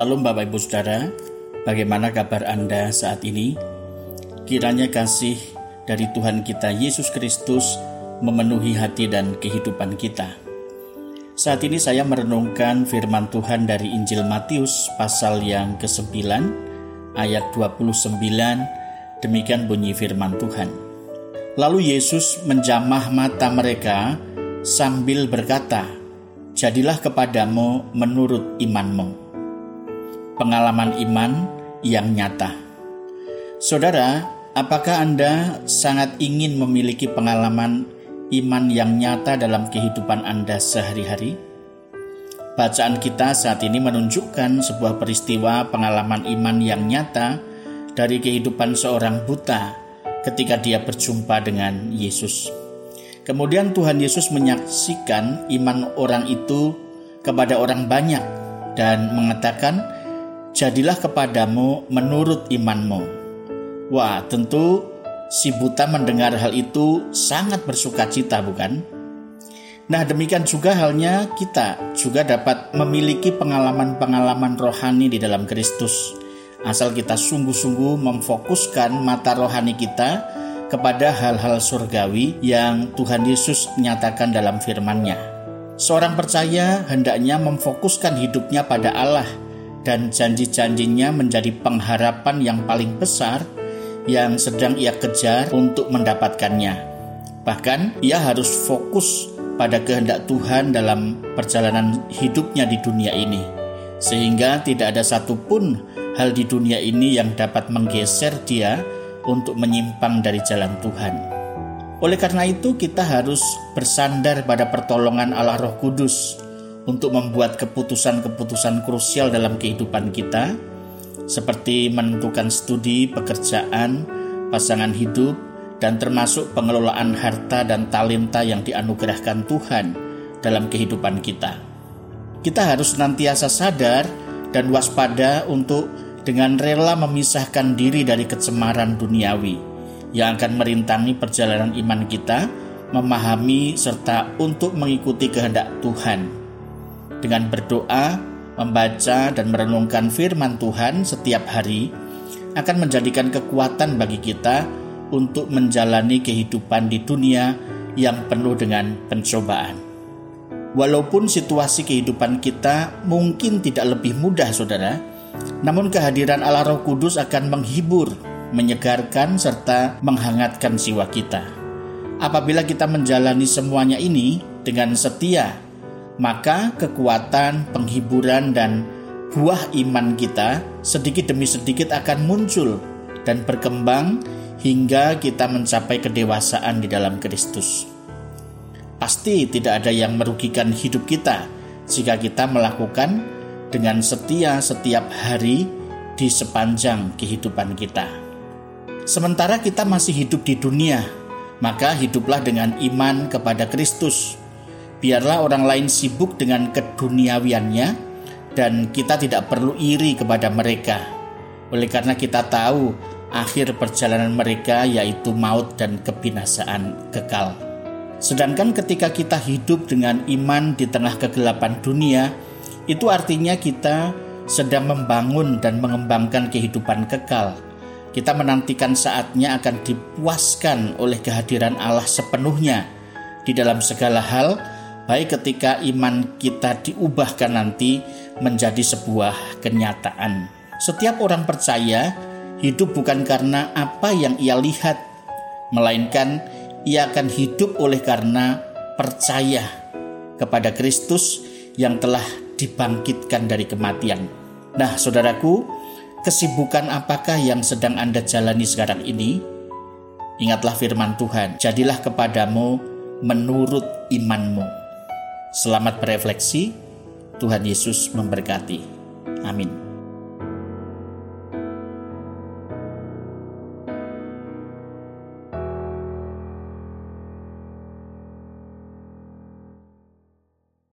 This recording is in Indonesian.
Halo Bapak Ibu Saudara, bagaimana kabar Anda saat ini? Kiranya kasih dari Tuhan kita Yesus Kristus memenuhi hati dan kehidupan kita. Saat ini saya merenungkan firman Tuhan dari Injil Matius pasal yang ke-9 ayat 29 demikian bunyi firman Tuhan. Lalu Yesus menjamah mata mereka sambil berkata, "Jadilah kepadamu menurut imanmu." Pengalaman iman yang nyata. Saudara, apakah Anda sangat ingin memiliki pengalaman iman yang nyata dalam kehidupan Anda sehari-hari? Bacaan kita saat ini menunjukkan sebuah peristiwa pengalaman iman yang nyata dari kehidupan seorang buta ketika dia berjumpa dengan Yesus. Kemudian Tuhan Yesus menyaksikan iman orang itu kepada orang banyak dan mengatakan, jadilah kepadamu menurut imanmu. Wah, tentu si buta mendengar hal itu sangat bersuka cita, bukan? Nah, demikian juga halnya kita juga dapat memiliki pengalaman-pengalaman rohani di dalam Kristus. Asal kita sungguh-sungguh memfokuskan mata rohani kita kepada hal-hal surgawi yang Tuhan Yesus nyatakan dalam firman-Nya. Seorang percaya hendaknya memfokuskan hidupnya pada Allah dan janji-janjinya menjadi pengharapan yang paling besar yang sedang ia kejar untuk mendapatkannya. Bahkan ia harus fokus pada kehendak Tuhan dalam perjalanan hidupnya di dunia ini. Sehingga tidak ada satupun hal di dunia ini yang dapat menggeser dia untuk menyimpang dari jalan Tuhan. Oleh karena itu kita harus bersandar pada pertolongan Allah Roh Kudus untuk membuat keputusan-keputusan krusial dalam kehidupan kita, seperti menentukan studi, pekerjaan, pasangan hidup, dan termasuk pengelolaan harta dan talenta yang dianugerahkan Tuhan dalam kehidupan kita. Kita harus senantiasa sadar dan waspada untuk dengan rela memisahkan diri dari kecemaran duniawi yang akan merintangi perjalanan iman kita, memahami serta untuk mengikuti kehendak Tuhan dengan berdoa, membaca, dan merenungkan firman Tuhan setiap hari akan menjadikan kekuatan bagi kita untuk menjalani kehidupan di dunia yang penuh dengan pencobaan. Walaupun situasi kehidupan kita mungkin tidak lebih mudah, saudara, namun kehadiran Allah Roh Kudus akan menghibur, menyegarkan, serta menghangatkan jiwa kita. Apabila kita menjalani semuanya ini dengan setia maka kekuatan, penghiburan, dan buah iman kita sedikit demi sedikit akan muncul dan berkembang hingga kita mencapai kedewasaan di dalam Kristus. Pasti tidak ada yang merugikan hidup kita jika kita melakukan dengan setia setiap hari di sepanjang kehidupan kita. Sementara kita masih hidup di dunia, maka hiduplah dengan iman kepada Kristus Biarlah orang lain sibuk dengan keduniawiannya dan kita tidak perlu iri kepada mereka. Oleh karena kita tahu akhir perjalanan mereka yaitu maut dan kebinasaan kekal. Sedangkan ketika kita hidup dengan iman di tengah kegelapan dunia, itu artinya kita sedang membangun dan mengembangkan kehidupan kekal. Kita menantikan saatnya akan dipuaskan oleh kehadiran Allah sepenuhnya di dalam segala hal baik ketika iman kita diubahkan nanti menjadi sebuah kenyataan. Setiap orang percaya hidup bukan karena apa yang ia lihat, melainkan ia akan hidup oleh karena percaya kepada Kristus yang telah dibangkitkan dari kematian. Nah, saudaraku, kesibukan apakah yang sedang Anda jalani sekarang ini? Ingatlah firman Tuhan, jadilah kepadamu menurut imanmu. Selamat berefleksi, Tuhan Yesus memberkati. Amin.